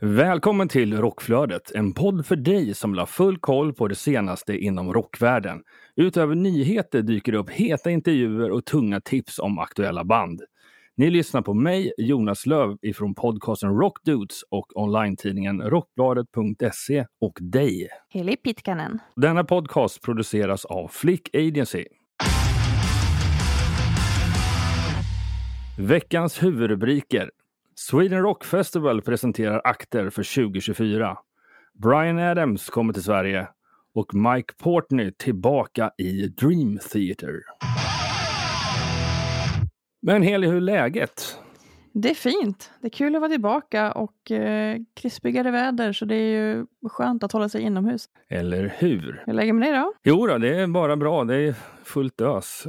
Välkommen till Rockflödet, en podd för dig som vill ha full koll på det senaste inom rockvärlden. Utöver nyheter dyker det upp heta intervjuer och tunga tips om aktuella band. Ni lyssnar på mig, Jonas Löv ifrån podcasten Rockdudes och online-tidningen rockbladet.se och dig. Heli Pitkanen. Denna podcast produceras av Flick Agency. Veckans huvudrubriker. Sweden Rock Festival presenterar akter för 2024. Brian Adams kommer till Sverige och Mike Portney tillbaka i Dream Theater. Men Heli, hur är läget? Det är fint. Det är kul att vara tillbaka och eh, krispigare väder så det är ju skönt att hålla sig inomhus. Eller hur? Hur lägger med dig då? Jo då, det är bara bra. Det är fullt ös.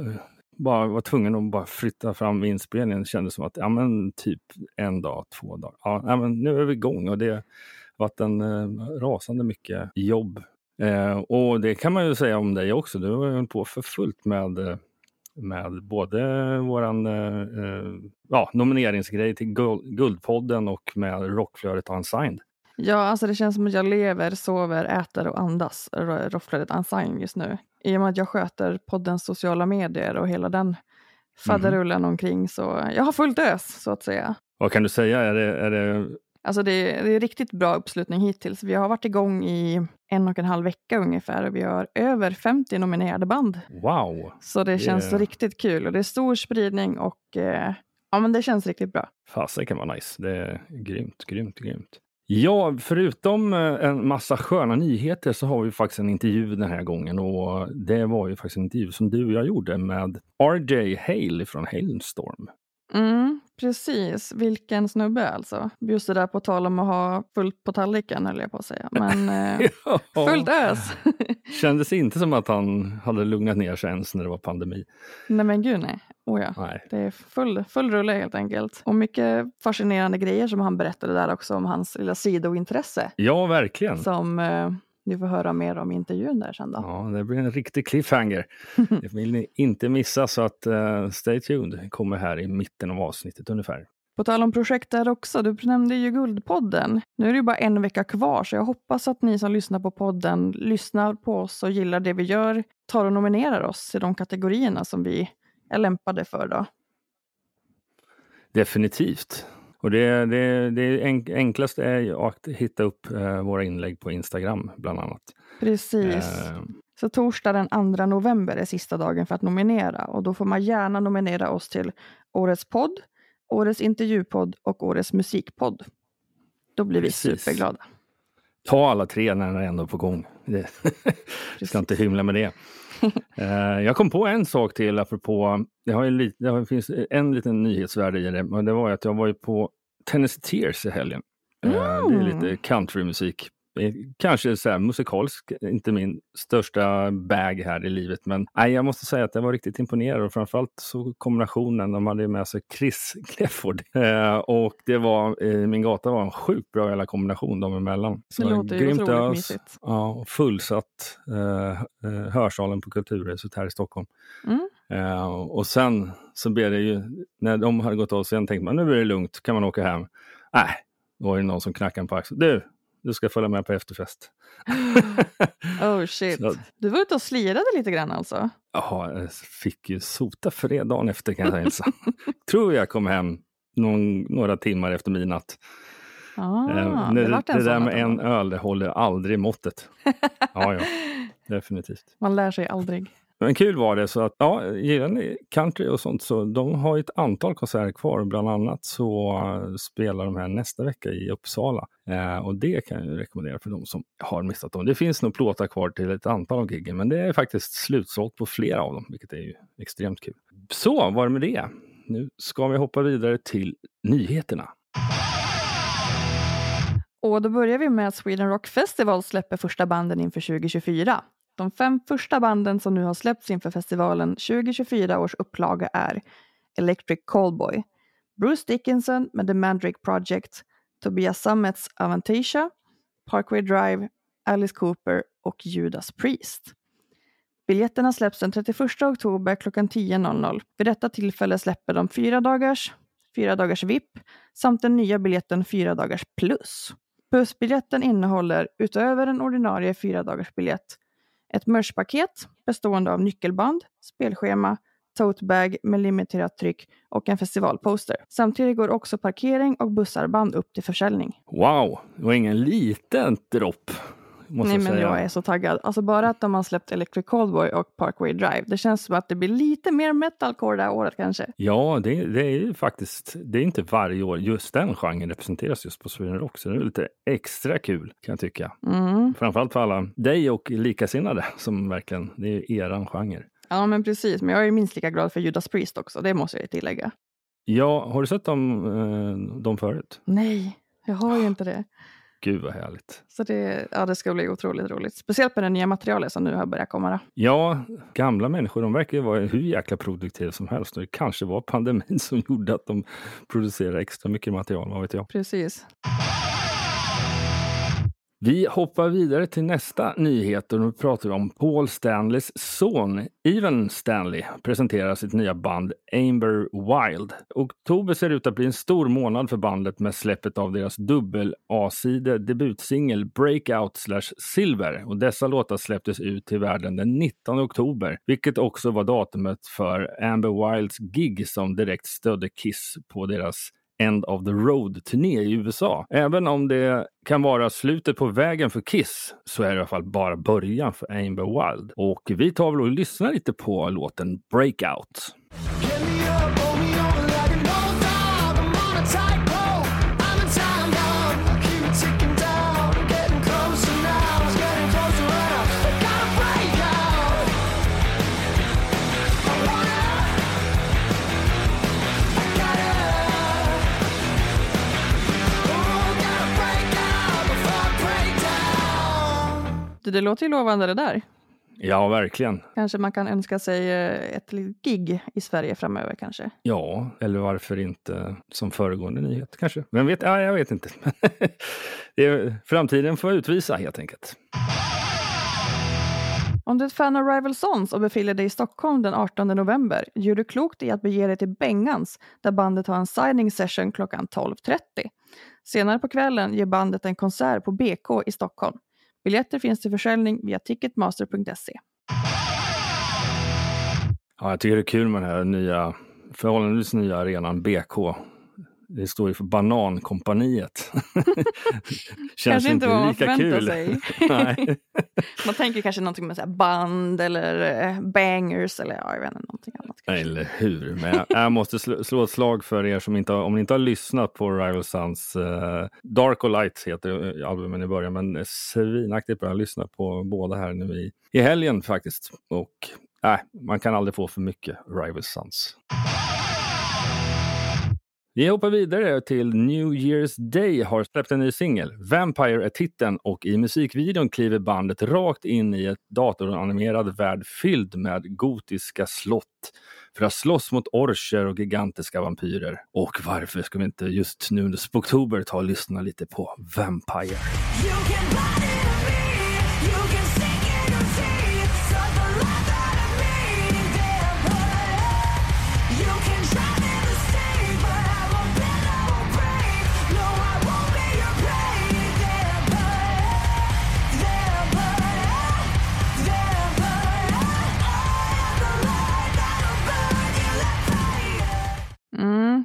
Bara var tvungen att bara flytta fram inspelningen. Det kändes som att, ja men typ en dag, två dagar. Ja, ja men nu är vi igång och det har varit en eh, rasande mycket jobb. Eh, och det kan man ju säga om dig också. Du har ju hållit på för fullt med eh, med både våran eh, eh, ja, nomineringsgrej till Guld, Guldpodden och med Rockflödet Unsigned. Ja, alltså det känns som att jag lever, sover, äter och andas Rockflödet Unsigned just nu. I och med att jag sköter poddens sociala medier och hela den faderullen mm. omkring så jag har fullt ös så att säga. Vad kan du säga? Är det, är det... Alltså det, det är riktigt bra uppslutning hittills. Vi har varit igång i en och en halv vecka ungefär och vi har över 50 nominerade band. Wow! Så det känns yeah. riktigt kul och det är stor spridning och eh, ja, men det känns riktigt bra. Fasen kan vara nice. Det är grymt, grymt, grymt. Ja, förutom eh, en massa sköna nyheter så har vi faktiskt en intervju den här gången och det var ju faktiskt en intervju som du och jag gjorde med RJ Hale från Hailstorm. Mm, precis, vilken snubbe alltså. Just det där på tal om att ha fullt på tallriken höll jag på att säga. Men eh, fullt ös. Kändes inte som att han hade lugnat ner sig ens när det var pandemi. Nej men gud nej. Oh ja. nej. Det är full, full rulle helt enkelt. Och mycket fascinerande grejer som han berättade där också om hans lilla sidointresse. Ja, verkligen. Som eh, ni får höra mer om intervjun där sen då. Ja, det blir en riktig cliffhanger. det vill ni inte missa så att uh, stay tuned. kommer här i mitten av avsnittet ungefär. På tal om projekt där också, du nämnde ju Guldpodden. Nu är det ju bara en vecka kvar så jag hoppas att ni som lyssnar på podden lyssnar på oss och gillar det vi gör, tar och nominerar oss i de kategorierna som vi är lämpade för då. Definitivt. Och det, det, det enklaste är att hitta upp eh, våra inlägg på Instagram bland annat. Precis. Eh. Så torsdag den 2 november är sista dagen för att nominera och då får man gärna nominera oss till Årets podd, Årets intervjupodd och Årets musikpodd. Då blir Precis. vi superglada. Ta alla tre när den är ändå på gång. Vi ska inte hymla med det. Eh, jag kom på en sak till apropå, det, har ju lite, det finns en liten nyhetsvärde i det, men det var att jag var ju på Tennessee Tears i helgen. Mm. Det är lite mm. countrymusik Kanske så här, musikalisk, inte min största bag här i livet, men nej, jag måste säga att jag var riktigt imponerad och framförallt så kombinationen, de hade med sig Chris Clefford eh, och det var, eh, min gata var en sjukt bra jävla kombination dem emellan. Så det låter ju otroligt ös, mysigt. Ja, fullsatt eh, eh, hörsalen på Kulturhuset här i Stockholm. Mm. Uh, och sen så blev det ju, när de hade gått av sen tänkte man nu är det lugnt, kan man åka hem. Nej, då var det någon som knackade på axeln. Du, du ska följa med på efterfest. oh shit. Du var ute och slirade lite grann alltså? Ja, jag fick ju sota för det dagen efter kan jag hälsa. Tror jag kom hem någon, några timmar efter midnatt. Ah, eh, det, det, det där med en öl, det håller aldrig måttet. ja, ja, definitivt. Man lär sig aldrig. Men kul var det, så att ja, gillar ni country och sånt så de har ett antal konserter kvar. Bland annat så eh, spelar de här nästa vecka i Uppsala. Eh, och det kan jag rekommendera för de som har missat dem. Det finns nog plåtar kvar till ett antal av giggen, men det är faktiskt slutsålt på flera av dem, vilket är ju extremt kul. Så var det med det. Nu ska vi hoppa vidare till nyheterna. Och då börjar vi med att Sweden Rock Festival släpper första banden inför 2024 de fem första banden som nu har släppts inför festivalen 2024 års upplaga är Electric Callboy, Bruce Dickinson med The Mandrake Project, Tobias Summets Avantasia, Parkway Drive, Alice Cooper och Judas Priest. Biljetterna släpps den 31 oktober klockan 10.00. Vid detta tillfälle släpper de fyra dagars, fyra dagars VIP samt den nya biljetten fyra dagars plus. Plusbiljetten innehåller, utöver en ordinarie fyra dagars biljett, ett merchpaket bestående av nyckelband, spelschema, totebag med limiterat tryck och en festivalposter. Samtidigt går också parkering och bussarband upp till försäljning. Wow, det var ingen liten dropp. Måste Nej, jag men säga. jag är så taggad. Alltså bara att de har släppt Electric Callboy och Parkway Drive. Det känns som att det blir lite mer metalcore det här året kanske. Ja, det, det är ju faktiskt, det är inte varje år just den genren representeras just på Sweden Rock, så det är lite extra kul kan jag tycka. Mm. Framförallt för alla dig och likasinnade som verkligen, det är eran genre. Ja, men precis. Men jag är minst lika glad för Judas Priest också. Det måste jag ju tillägga. Ja, har du sett dem, eh, dem förut? Nej, jag har ju inte det. Gud vad härligt. Så det, ja, det ska bli otroligt roligt. Speciellt med det nya materialet som nu har börjat komma. Då. Ja, gamla människor, de verkar ju vara hur jäkla produktiva som helst. Det kanske var pandemin som gjorde att de producerade extra mycket material, vad vet jag. Precis. Vi hoppar vidare till nästa nyhet och nu pratar vi om Paul Stanleys son, Even Stanley, presenterar sitt nya band Amber Wild. Oktober ser ut att bli en stor månad för bandet med släppet av deras dubbel A-side debutsingel Breakout slash Silver och dessa låtar släpptes ut till världen den 19 oktober, vilket också var datumet för Amber Wilds gig som direkt stödde Kiss på deras End of the Road-turné i USA. Även om det kan vara slutet på vägen för Kiss så är det i alla fall bara början för Amber Wild. Och vi tar väl och lyssnar lite på låten Breakout. Det låter ju lovande det där. Ja, verkligen. Kanske man kan önska sig eh, ett litet gig i Sverige framöver kanske. Ja, eller varför inte som föregående nyhet kanske. Vem vet? Ja, jag vet inte. är, framtiden får utvisa helt enkelt. Om du är ett fan av Rival Sons och befinner dig i Stockholm den 18 november gör du klokt i att bege dig till Bengans där bandet har en signing session klockan 12.30. Senare på kvällen ger bandet en konsert på BK i Stockholm. Biljetter finns till försäljning via ticketmaster.se. Ja, jag tycker det är kul med den här nya, förhållandevis nya arenan BK. Det står ju för Banankompaniet. Känns Kanske inte vad man lika förväntar kul. sig. Nej. Man tänker kanske någonting med så band eller eh, bangers eller ja, jag vet inte, någonting annat. Kanske. Eller hur? Men jag, jag måste slå, slå ett slag för er som inte har, om ni inte har lyssnat på Rival Sons eh, Dark och Light heter albumen i början, men svinaktigt bra. Jag lyssnar på båda här nu i, i helgen faktiskt. Och äh, man kan aldrig få för mycket Rival Sons. Vi hoppar vidare till New Year's Day har släppt en ny singel. Vampire är titeln och i musikvideon kliver bandet rakt in i ett datoranimerad värld fylld med gotiska slott för att slåss mot orcher och gigantiska vampyrer. Och varför ska vi inte just nu under Spooktober ta och lyssna lite på Vampire?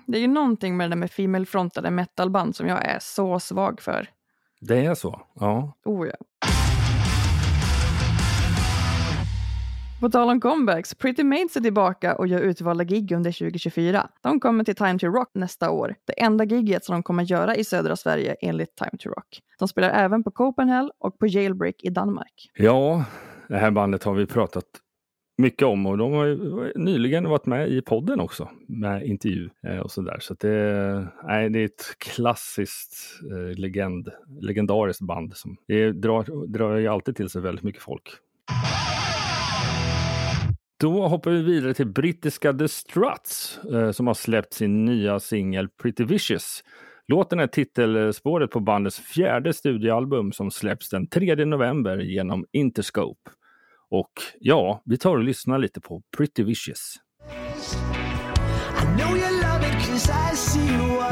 Det är ju någonting med det där med female-frontade metalband som jag är så svag för. Det är så? Ja. Oh ja. På tal om comebacks, Pretty Maids är tillbaka och gör utvalda gig under 2024. De kommer till Time to Rock nästa år. Det enda gigget som de kommer göra i södra Sverige enligt Time to Rock. De spelar även på Copenhagen och på Jailbreak i Danmark. Ja, det här bandet har vi pratat mycket om och de har ju nyligen varit med i podden också med intervju eh, och sådär. Så att det, nej, det är ett klassiskt eh, legend, legendariskt band som det drar, drar ju alltid till sig väldigt mycket folk. Då hoppar vi vidare till brittiska The Struts eh, som har släppt sin nya singel Pretty Vicious. Låten är titelspåret på bandets fjärde studioalbum som släpps den 3 november genom Interscope. Och ja, vi tar och lyssnar lite på Pretty Vicious. I know you love it cause I see you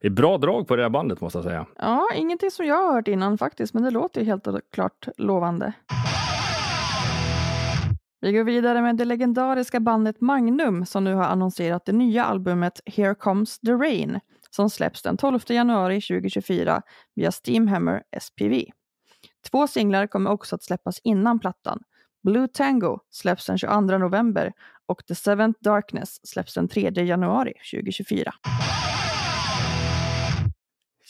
Det är bra drag på det här bandet måste jag säga. Ja, ingenting som jag har hört innan faktiskt, men det låter ju helt klart lovande. Vi går vidare med det legendariska bandet Magnum som nu har annonserat det nya albumet Here Comes the Rain som släpps den 12 januari 2024 via Steamhammer SPV. Två singlar kommer också att släppas innan plattan. Blue Tango släpps den 22 november och The Seventh Darkness släpps den 3 januari 2024.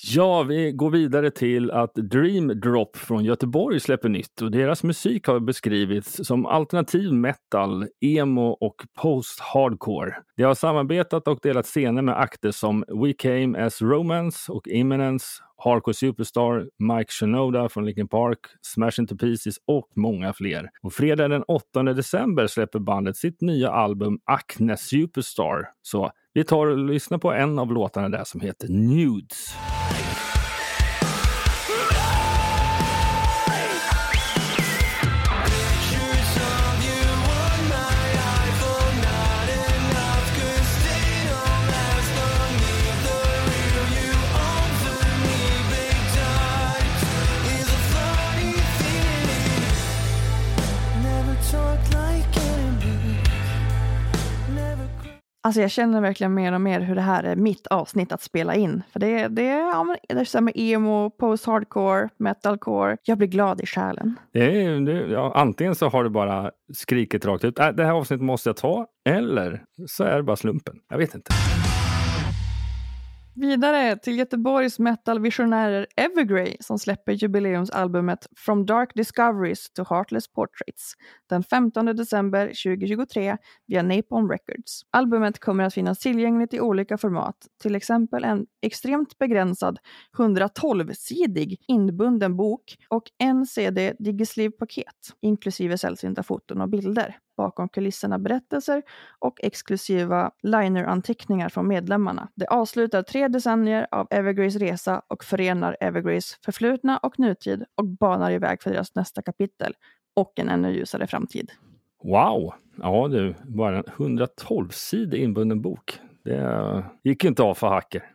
Ja, vi går vidare till att Dream Drop från Göteborg släpper nytt och deras musik har beskrivits som alternativ metal, emo och post-hardcore. De har samarbetat och delat scener med akter som We Came As Romance och Imminence, Hardcore Superstar, Mike Shinoda från Linkin Park, Smash Into Pieces och många fler. Och fredag den 8 december släpper bandet sitt nya album Acne Superstar. Så vi tar och lyssnar på en av låtarna där som heter Nudes. Alltså jag känner verkligen mer och mer hur det här är mitt avsnitt att spela in. För det, det, ja, men det är så här med emo, post-hardcore, metalcore. Jag blir glad i själen. Det är, det, ja, antingen så har du bara skrikit rakt ut, äh, det här avsnittet måste jag ta, eller så är det bara slumpen. Jag vet inte. Vidare till Göteborgs metal-visionärer Evergrey som släpper jubileumsalbumet From Dark Discoveries to Heartless Portraits den 15 december 2023 via Napalm Records. Albumet kommer att finnas tillgängligt i olika format, till exempel en extremt begränsad 112-sidig inbunden bok och en CD Digisleeve-paket inklusive sällsynta foton och bilder bakom kulisserna berättelser och exklusiva liner-anteckningar från medlemmarna. Det avslutar tre decennier av Evergreys resa och förenar Evergreys förflutna och nutid och banar iväg för deras nästa kapitel och en ännu ljusare framtid. Wow! Ja du, bara en 112-sidig inbunden bok. Det gick inte av för hacker.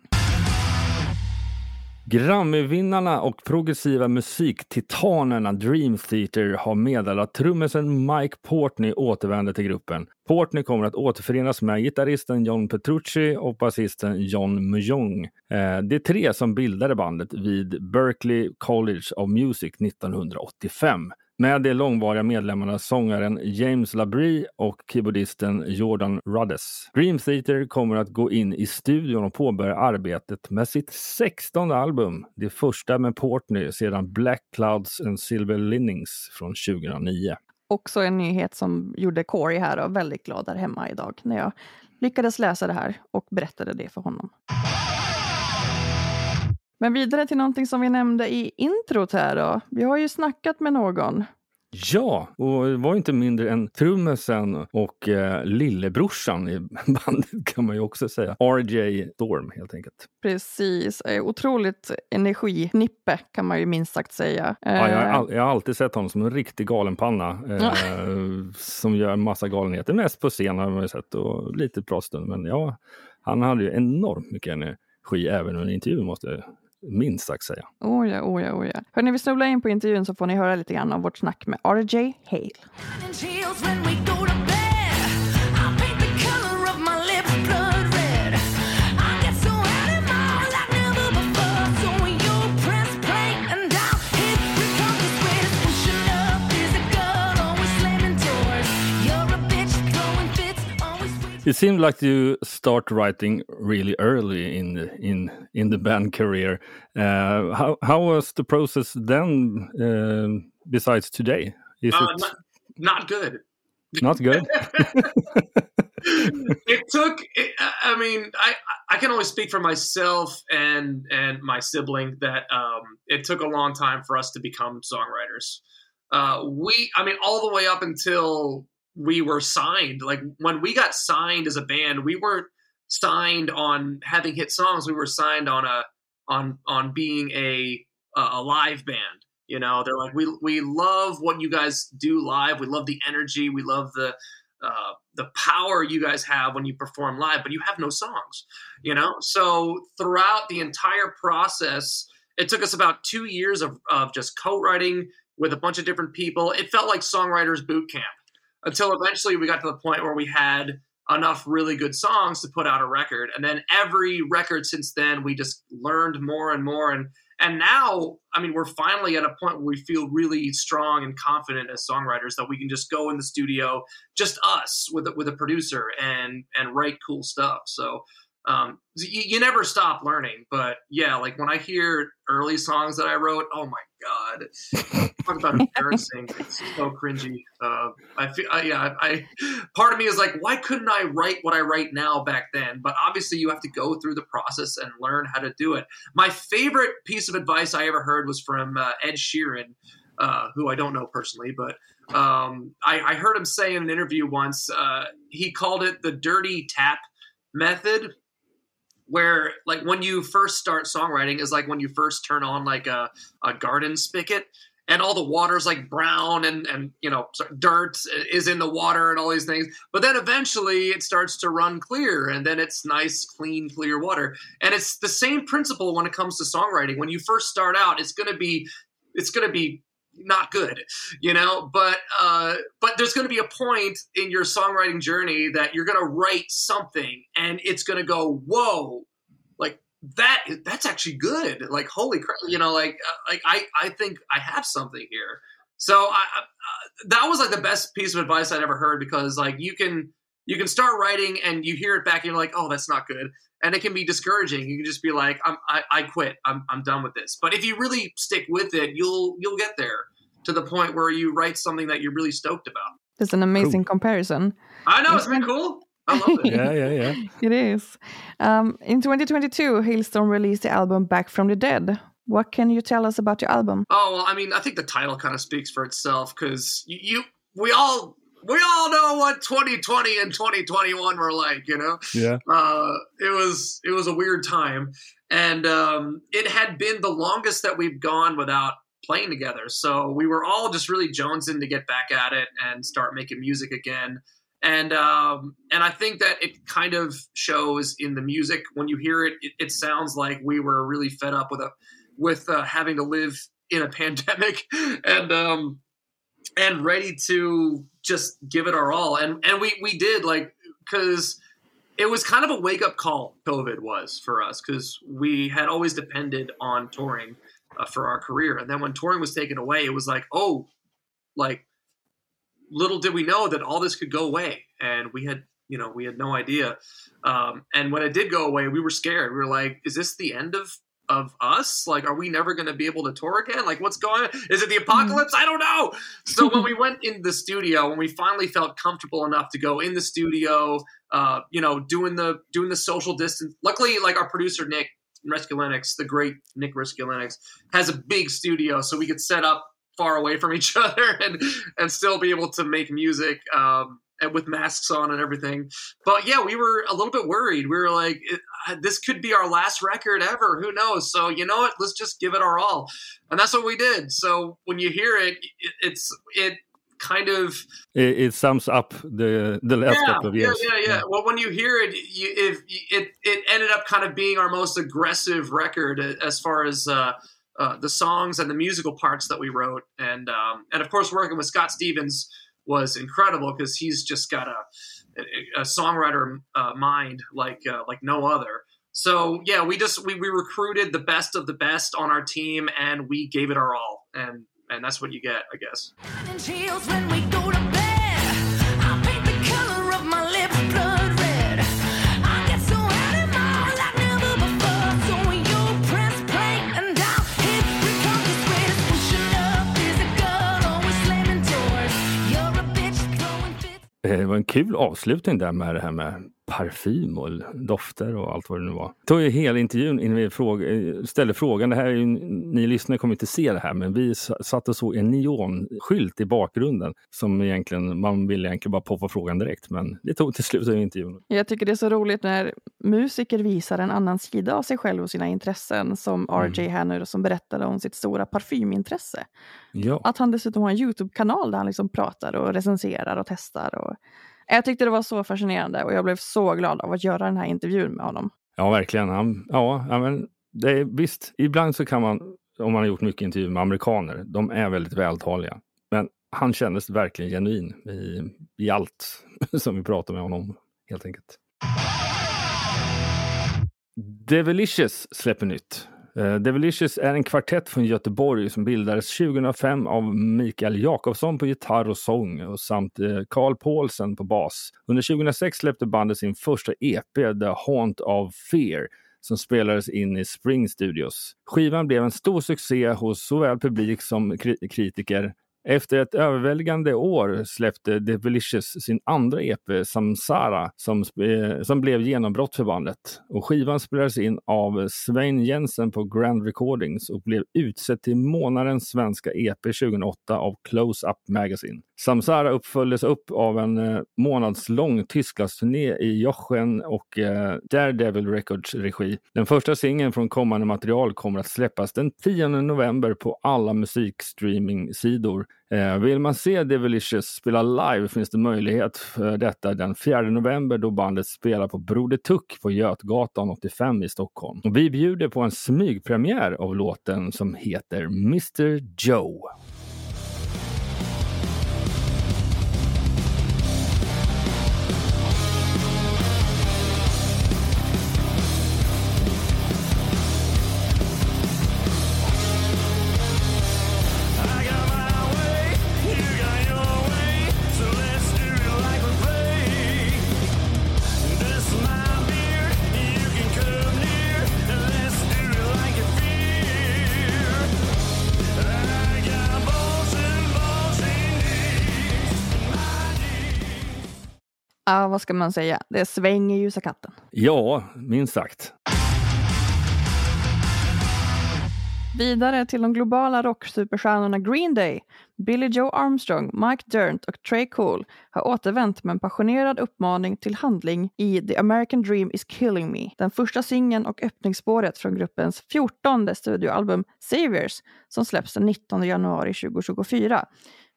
Grammyvinnarna och progressiva musiktitanerna Dream Theater har meddelat att trummisen Mike Portney återvänder till gruppen. Portney kommer att återförenas med gitarristen John Petrucci och basisten John Mujong. De det är tre som bildade bandet vid Berklee College of Music 1985 med de långvariga medlemmarna sångaren James Labrie och keyboardisten Jordan Rudess. Dream Theater kommer att gå in i studion och påbörja arbetet med sitt sextonde album, det första med Portney sedan Black Clouds and Silver linnings från 2009. Också en nyhet som gjorde Corey här och väldigt glad där hemma idag när jag lyckades läsa det här och berättade det för honom. Men vidare till någonting som vi nämnde i introt här då. Vi har ju snackat med någon. Ja, och det var inte mindre än trummisen och eh, lillebrorsan i bandet kan man ju också säga. RJ Storm helt enkelt. Precis, eh, otroligt energinippe kan man ju minst sagt säga. Ja, jag, har Eh, all, jag har alltid sett honom som en riktig galenpanna eh, som gör massa galenheter. Mest på scen har man ju sett och lite pratstund. Men ja, han hade ju enormt mycket energi även under intervjun måste jag minst sagt säga. Oh ja, oh ja, oh ja. Hörni, vi snubblar in på intervjun så får ni höra lite grann om vårt snack med RJ Hale. It seemed like you start writing really early in the, in in the band career. Uh, how how was the process then? um besides today, is Uh, it not, not good. not good? it took it, i mean i i can only speak for myself and and my sibling that um it took a long time for us to become songwriters uh we i mean all the way up until we were signed. Like when we got signed as a band we weren't signed on having hit songs. We were signed on a on on being a a live band you know? They're like we we love what you guys do live. We love the energy. We love the uh, the power you guys have when you perform live, but you have no songs, you know? So throughout the entire process, it took us about two years of, of just co-writing with a bunch of different people. It felt like songwriters boot camp until eventually we got to the point where we had enough really good songs to put out a record. And then every record since then, we just learned more and more. And and now, I mean, we're finally at a point where we feel really strong and confident as songwriters that we can just go in the studio, just us with a, with a producer, and and write cool stuff. So um, you, you never stop learning. But yeah, like when I hear early songs that I wrote, oh my god, talk about embarrassing. It's so cringy. Uh, I feel, I, yeah, I, part of me is like, why couldn't I write what I write now back then? But obviously, you have to go through the process and learn how to do it. My favorite piece of advice I ever heard was from uh, Ed Sheeran, uh, who I don't know personally, but um, I, I heard him say in an interview once. Uh, he called it the dirty tap method where like when you first start songwriting is like when you first turn on like a, a garden spigot and all the water's like brown and and you know dirt is in the water and all these things but then eventually it starts to run clear and then it's nice clean clear water. And it's the same principle when it comes to songwriting. When you first start out it's going to be it's going to be not good you know? But uh but there's going to be a point in your songwriting journey that you're going to write something and it's going to go whoa like that that's actually good. Like holy crap you know like uh, like i i think i have something here. So i, I uh, that was like the best piece of advice i'd ever heard because like you can you can start writing and you hear it back and you're like oh that's not good and it can be discouraging you can just be like I'm, I, I quit I'm, I'm done with this but if you really stick with it you'll you'll get there to the point where you write something that you're really stoked about That's an amazing comparison. i know it's been cool i love it yeah, yeah, yeah. It is. Um, in 2022, Hailstorm released the album Back from the Dead. What can you tell us about your album? Oh well, I mean, I think the title kind of speaks for itself because you, you, we all, we all know what 2020 and 2021 were like. You know, Yeah. uh, it was it was a weird time, and um, it had been the longest that we've gone without playing together. So we were all just really jonesing to get back at it and start making music again. And um, and I think that it kind of shows in the music when you hear it. It, it sounds like we were really fed up with a with uh, having to live in a pandemic and um, and ready to just give it our all. And and we we did like because it was kind of a wake up call. COVID was for us because we had always depended on touring uh, for our career, and then when touring was taken away, it was like oh, like little did we know that all this could go away, and we had you know we had no idea. Um, and when it did go away, we were scared. We were like, is this the end of of us? Like, are we never going to be able to tour again? Like, what's going on? Is it the apocalypse? I don't know. So when we went in the studio, when we finally felt comfortable enough to go in the studio, uh, you know, doing the doing the social distance. Luckily, like our producer Nick Resculenix, the great Nick Resculenix, has a big studio, so we could set up far away from each other and and still be able to make music. Um, with masks on and everything. But yeah, we were a little bit worried. We were like, uh, this could be our last record ever. Who knows? So you know what? Let's just give it our all, and that's what we did. So when you hear it, it it's it kind of It, it sums up the the last couple of years. yeah, yeah, yeah. Well, when you hear it, you, if it it ended up kind of being our most aggressive record as far as uh, uh, the songs and the musical parts that we wrote, and um, and of course working with Scott Stevens was incredible because he's just got a a songwriter uh, mind like uh, like no other. So yeah, we just we, we recruited the best of the best on our team, and we gave it our all, and and that's what you get, I guess. Det var en kul avslutning där med det här med parfym och dofter och allt vad det nu var. Jag tog ju hela intervjun innan vi fråga, eh, ställde frågan. Det här är ju, ni lyssnare kommer inte se det här, men vi satt och såg en neonskylt i bakgrunden som egentligen, man ville egentligen bara poppa frågan direkt, men det tog till slut intervjun. Jag tycker det är så roligt när musiker visar en annan sida av sig själv och sina intressen, som RJ här nu som berättade om sitt stora parfymintresse. Ja. Att han dessutom har en Youtube-kanal där han liksom pratar och recenserar och testar. Och... Jag tyckte det var så fascinerande och jag blev så glad av att göra den här intervjun med honom. Ja, verkligen. Han, ja, men det är, visst, ibland så kan man, om man har gjort mycket intervjuer med amerikaner, de är väldigt vältaliga. Men han kändes verkligen genuin i, i allt som vi pratade med honom, helt enkelt. Devilicious släpper nytt. Uh, Devilicious är en kvartett från Göteborg som bildades 2005 av Mikael Jakobsson på gitarr och sång och samt uh, Carl Paulsen på bas. Under 2006 släppte bandet sin första EP, The Haunt of Fear, som spelades in i Spring Studios. Skivan blev en stor succé hos såväl publik som kri kritiker. Efter ett överväldigande år släppte Devilicious sin andra EP, Samsara, som, eh, som blev genombrott för bandet. Och skivan spelades in av Svein Jensen på Grand Recordings och blev utsedd till månadens svenska EP 2008 av Close Up Magazine. Samsara uppföljdes upp av en eh, månadslång Tysklandsturné i Jochen och eh, Daredevil Records regi. Den första singeln från kommande material kommer att släppas den 10 november på alla musikstreaming-sidor. Eh, vill man se Devilicious spela live finns det möjlighet för detta den 4 november då bandet spelar på Broder Tuck på Götgatan 85 i Stockholm. Och vi bjuder på en smygpremiär av låten som heter Mr Joe. Vad ska man säga? Det svänger ljusa katten. Ja, minst sagt. Vidare till de globala rocksuperstjärnorna Green Day. Billy Joe Armstrong, Mike Dirnt och Trey Cole har återvänt med en passionerad uppmaning till handling i The American Dream is killing me. Den första singeln och öppningsspåret från gruppens 14 studioalbum Saviors som släpps den 19 januari 2024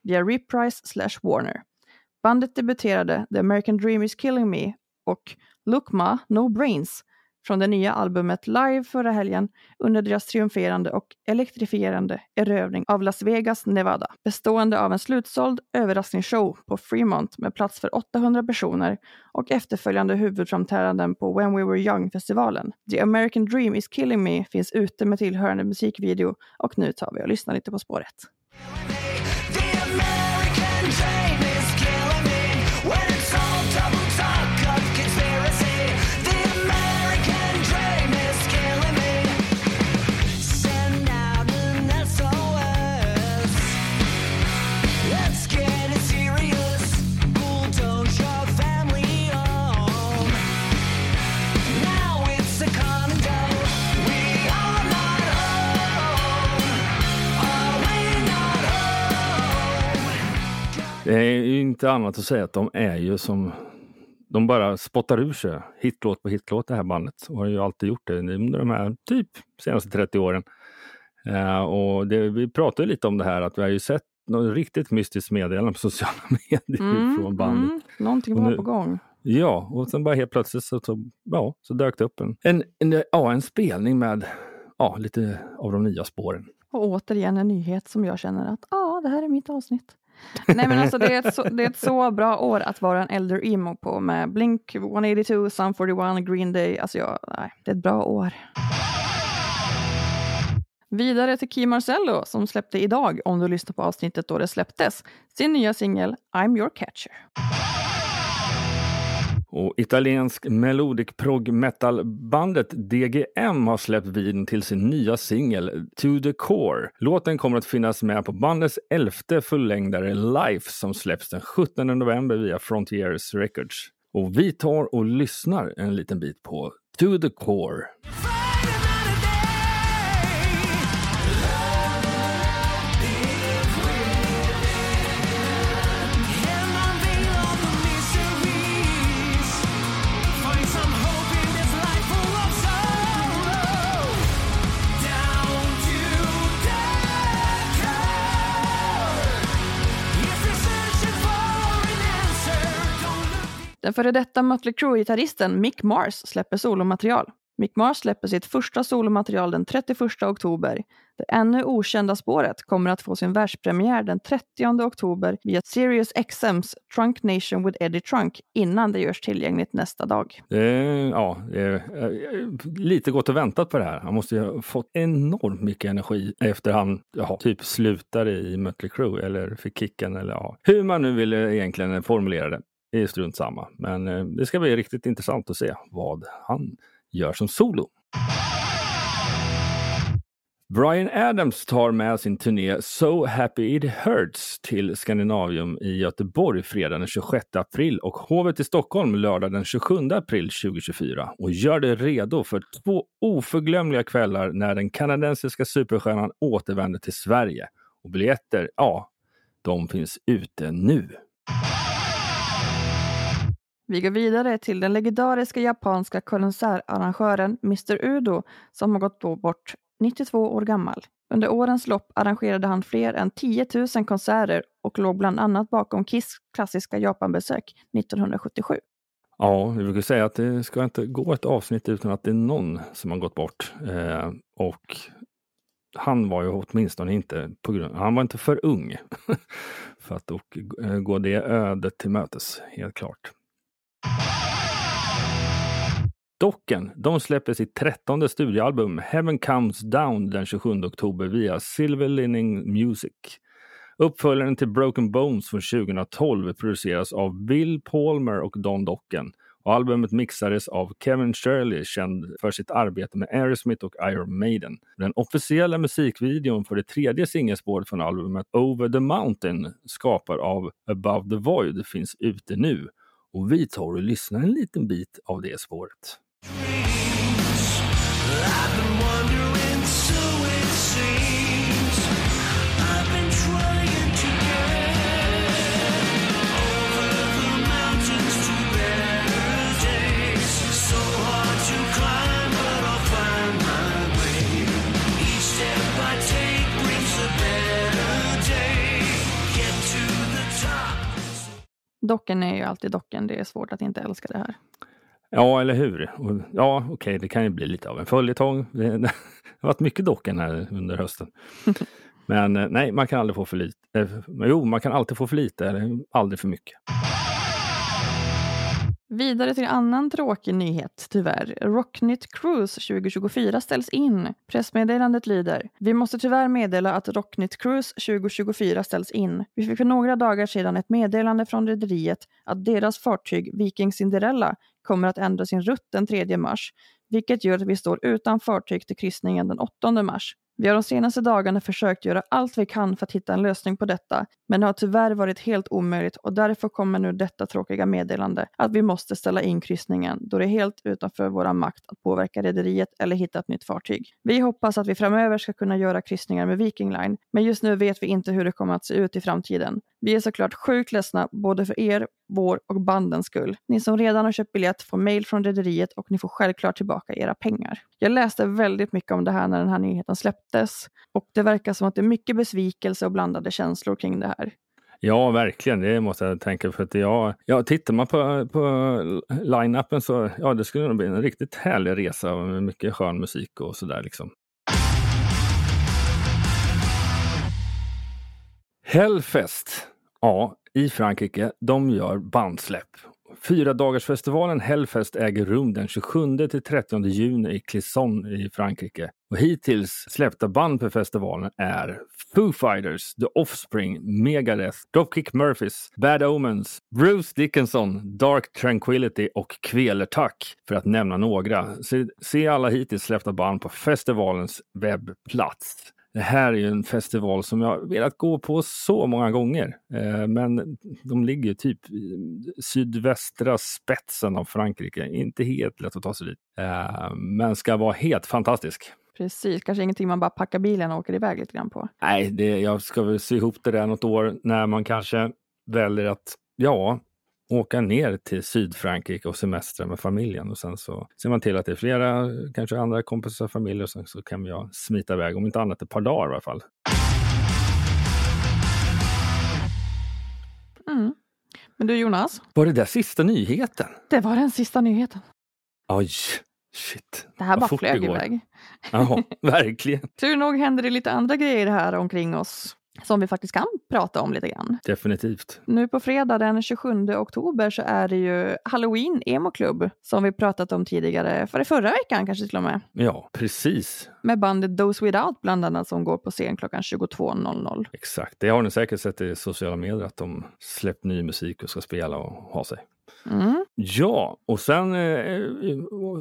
via Reprise slash Warner. Bandet debuterade The American Dream is killing me och Look Ma, No Brains från det nya albumet live förra helgen under deras triumferande och elektrifierande erövring av Las Vegas, Nevada. Bestående av en slutsåld överraskningsshow på Fremont med plats för 800 personer och efterföljande huvudframträdanden på When We Were Young-festivalen. The American Dream is killing me finns ute med tillhörande musikvideo och nu tar vi och lyssnar lite på spåret. Det är ju inte annat att säga att de är ju som de bara spottar ur sig hitlåt på hitlåt det här bandet och har ju alltid gjort det under de här typ senaste 30 åren. Eh, och det, vi pratade lite om det här att vi har ju sett något riktigt mystiskt meddelande på sociala medier från bandet. mm, någonting var nu- på gång. Ja, och sen bara helt plötsligt så, så, ja, så dök det upp en, en, en, ja, en spelning med ja, lite av de nya spåren. Och återigen en nyhet som jag känner att ja, det här är mitt avsnitt. Nej men alltså det är, ett så, det är ett så bra år att vara en äldre emo på med Blink 182, Sum 41, Green Day. Alltså jag, nej, det är ett bra år. Vidare till Key Marcello som släppte idag, om du lyssnar på avsnittet då det släpptes, sin nya singel I'm your catcher. Och italiensk melodic prog metal-bandet DGM har släppt videon till sin nya singel To the Core. Låten kommer att finnas med på bandets elfte fullängdare Life som släpps den 17 november via Frontiers Records. Och vi tar och lyssnar en liten bit på To the Core. Den före detta Mötley Crüe-gitarristen Mick Mars släpper solomaterial. Mick Mars släpper sitt första solomaterial den 31 oktober. Det ännu okända spåret kommer att få sin världspremiär den 30 oktober via Sirius XMs Trunk Nation with Eddie Trunk innan det görs tillgängligt nästa dag. Det är, ja, det är eh, lite gått och väntat på det här. Han måste ju ha fått enormt mycket energi efter han ja, typ slutade i Mötley Crüe eller fick kicken eller ja, hur man nu vill egentligen formulera det. Det är strunt samma. Men eh, det ska bli riktigt intressant att se vad han gör som solo. Brian Adams tar med sin turné So Happy It Hurts till Skandinavium i Göteborg fredag den 26 april och Hovet i Stockholm lördag den 27 april 2024 och gör det redo för två oförglömliga kvällar när den kanadensiska superstjärnan återvänder till Sverige. Och biljetter, ja, de finns ute nu. Vi går vidare till den legendariska japanska konsertarrangören Mr Udo som har gått bort 92 år gammal. Under årens lopp arrangerade han fler än 10 000 konserter och låg bland annat bakom Kiss klassiska Japanbesök 1977. Ja, vi brukar säga att det ska inte gå ett avsnitt utan att det är någon som har gått bort. Eh, och han var ju åtminstone inte på grund, han var inte för ung för att och, eh, gå det ödet till mötes, helt klart. Docken, de släpper sitt trettonde studioalbum Heaven Comes Down den 27 oktober via Silver Lining Music. Uppföljaren till Broken Bones från 2012 produceras av Bill Palmer och Don Docken. Och albumet mixades av Kevin Shirley, känd för sitt arbete med Aerosmith och Iron Maiden. Den officiella musikvideon för det tredje singelspåret från albumet Over the Mountain, skapad av Above the Void, finns ute nu. Och vi tar och lyssnar en liten bit av det spåret. Docken är ju alltid docken, det är svårt att inte älska det här. Ja, eller hur? Och, ja, okej, okay, det kan ju bli lite av en följetong. Det, det har varit mycket docken här under hösten. Men eh, nej, man kan aldrig få för lite. Eh, jo, man kan alltid få för lite, eller aldrig för mycket. Vidare till en annan tråkig nyhet, tyvärr. Rocknytt Cruise 2024 ställs in. Pressmeddelandet lyder. Vi måste tyvärr meddela att Rocknytt Cruise 2024 ställs in. Vi fick för några dagar sedan ett meddelande från rederiet att deras fartyg Viking Cinderella kommer att ändra sin rutt den 3 mars, vilket gör att vi står utan fartyg till kryssningen den 8 mars. Vi har de senaste dagarna försökt göra allt vi kan för att hitta en lösning på detta, men det har tyvärr varit helt omöjligt och därför kommer nu detta tråkiga meddelande att vi måste ställa in kryssningen då det är helt utanför vår makt att påverka rederiet eller hitta ett nytt fartyg. Vi hoppas att vi framöver ska kunna göra kryssningar med Viking Line, men just nu vet vi inte hur det kommer att se ut i framtiden. Vi är såklart sjukt ledsna både för er, vår och bandens skull. Ni som redan har köpt biljett får mejl från rederiet och ni får självklart tillbaka era pengar. Jag läste väldigt mycket om det här när den här nyheten släpptes och det verkar som att det är mycket besvikelse och blandade känslor kring det här. Ja, verkligen. Det måste jag tänka. För att jag, ja, tittar man på, på line-upen så ja, det skulle nog bli en riktigt härlig resa med mycket skön musik och sådär. Liksom. Hellfest, ja, i Frankrike, de gör bandsläpp. Fyra dagars festivalen Hellfest äger rum den 27 till 30 juni i Clisson i Frankrike. Och hittills släppta band på festivalen är Foo Fighters, The Offspring, Megadeth, Dropkick Murphys, Bad Omens, Bruce Dickinson, Dark Tranquility och Kvelertack för att nämna några. Se, se alla hittills släppta band på festivalens webbplats. Det här är ju en festival som jag velat gå på så många gånger. Eh, men de ligger typ i sydvästra spetsen av Frankrike. Inte helt lätt att ta sig dit. Eh, men ska vara helt fantastisk. Precis, kanske ingenting man bara packar bilen och åker iväg lite grann på. Nej, det, jag ska väl sy ihop det där något år när man kanske väljer att, ja, åka ner till Sydfrankrike och semestra med familjen och sen så ser man till att det är flera, kanske andra kompisar familjer och sen så kan jag smita iväg, om inte annat ett par dagar i alla fall. Mm. Men du Jonas, Var det där sista nyheten? det var den sista nyheten. Oj, shit. Det här Vad bara fort flög iväg. Ja, verkligen. Tur nog händer det lite andra grejer här omkring oss som vi faktiskt kan prata om lite grann. Definitivt. Nu på fredag den 27 oktober så är det ju Halloween Emo Club som vi pratat om tidigare, för förra veckan kanske till och med. Ja, precis. Med bandet Those Without bland annat som går på scen klockan 22.00. Exakt. Det har ni säkert sett i sociala medier att de släppt ny musik och ska spela och ha sig. Mm. Ja, och sen eh,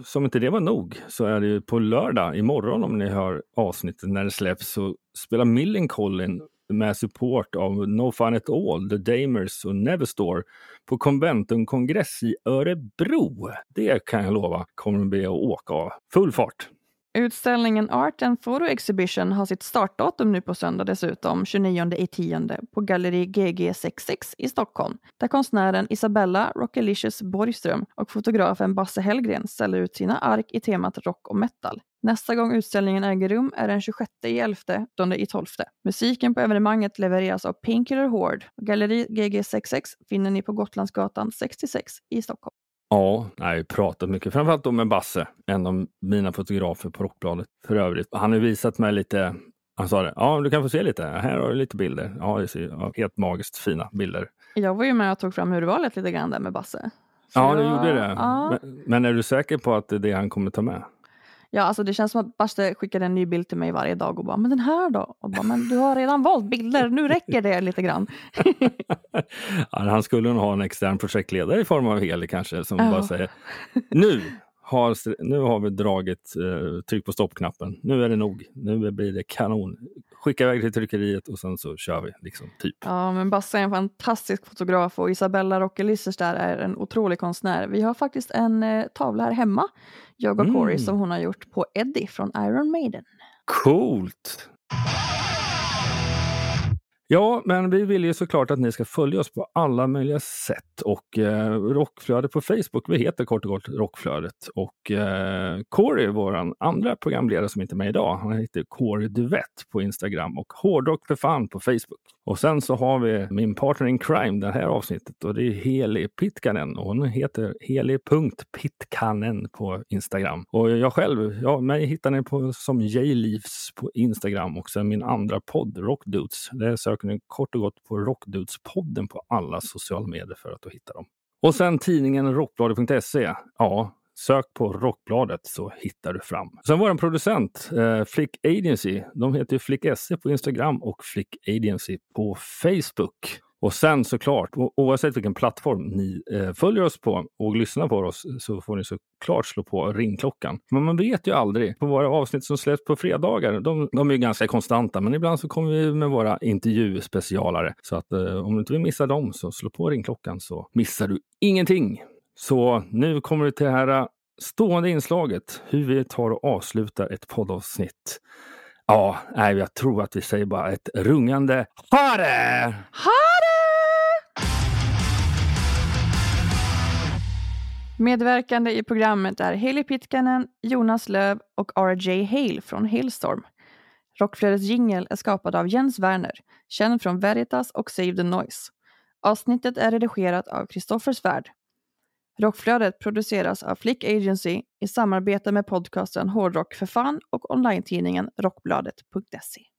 som inte det var nog så är det ju på lördag imorgon om ni hör avsnittet när det släpps så spelar Millencolin med support av No Fun At All, The Damers och Neverstore på Conventum kongress i Örebro. Det kan jag lova kommer de bli att åka av full fart. Utställningen Art and Photo Exhibition har sitt startdatum nu på söndag dessutom, 29 i tionde, på Galleri GG66 i Stockholm, där konstnären Isabella Rockelicious Borgström och fotografen Basse Hellgren ställer ut sina ark i temat rock och metal. Nästa gång utställningen äger rum är den 26 11, i 12. Musiken på evenemanget levereras av Painkiller Horde. Galleri GG66 finner ni på Gotlandsgatan 66 i Stockholm. Ja, jag har ju pratat mycket, framförallt då med Basse, en av mina fotografer på Rockbladet för övrigt. Han har visat mig lite, han sa det, ja du kan få se lite, här har du lite bilder. Ja, det ser ja, helt magiskt fina bilder. Jag var ju med och tog fram urvalet lite grann där med Basse. Så Ja, du gjorde det. Ja. Men, men är du säker på att det är det han kommer ta med? Ja, alltså det känns som att Basse skickade en ny bild till mig varje dag och bara, men den här då? Och bara, men du har redan valt bilder, nu räcker det lite grann. ja, han skulle nog ha en extern projektledare i form av Heli kanske, som Ja. bara säger nu har, nu har vi dragit, eh, tryck på stoppknappen. Nu är det nog. Nu blir det kanon. Skicka iväg till tryckeriet och sen så kör vi. Liksom, typ. Ja, men Basse är en fantastisk fotograf och Isabella Rockelissers där är en otrolig konstnär. Vi har faktiskt en eh, tavla här hemma, jag och Mm. Corey, som hon har gjort på Eddie från Iron Maiden. Coolt! Ja, men vi vill ju såklart att ni ska följa oss på alla möjliga sätt. Och eh, Rockflödet på Facebook, vi heter kort och gott Rockflödet. Och eh, Corey, vår andra programledare som inte är med idag, han heter Corey Duvett på Instagram och Hårdrock för fan på Facebook. Och sen så har vi min partner in crime det här avsnittet och det är Heli Pitkanen och hon heter heli.pitkanen på Instagram. Och jag själv, ja, mig hittar ni på som J-Leaves på Instagram och sen min andra podd Rockdudes. Där söker ni kort och gott på Rockdudes-podden på alla sociala medier för att hitta dem. Och sen tidningen rockbladet.se. Ja, Sök på Rockbladet så hittar du fram. Sen var en producent, eh, Flick Agency. De heter ju Flick SE på Instagram och Flick Agency på Facebook. Och sen såklart, oavsett vilken plattform ni eh, följer oss på och lyssnar på oss så får ni såklart slå på ringklockan. Men man vet ju aldrig. På våra avsnitt som släpps på fredagar, de, de är ju ganska konstanta, men ibland så kommer vi med våra intervjuspecialare. Så att eh, om du inte vill missa dem så slå på ringklockan så missar du ingenting. Så nu kommer vi till det här äh, stående inslaget, hur vi tar och avslutar ett poddavsnitt. Ja, nej, jag tror att vi säger bara ett rungande ha det! Ha det! Medverkande i programmet är Heli Pitkanen, Jonas Löv och RJ Hale från Hailstorm. Rockflödets jingel är skapad av Jens Werner, känd från Veritas och Save the Noise. Avsnittet är redigerat av Kristoffer Svärd. Rockflödet produceras av Flick Agency i samarbete med podcasten Hårdrock för fan och online-tidningen Rockbladet.se.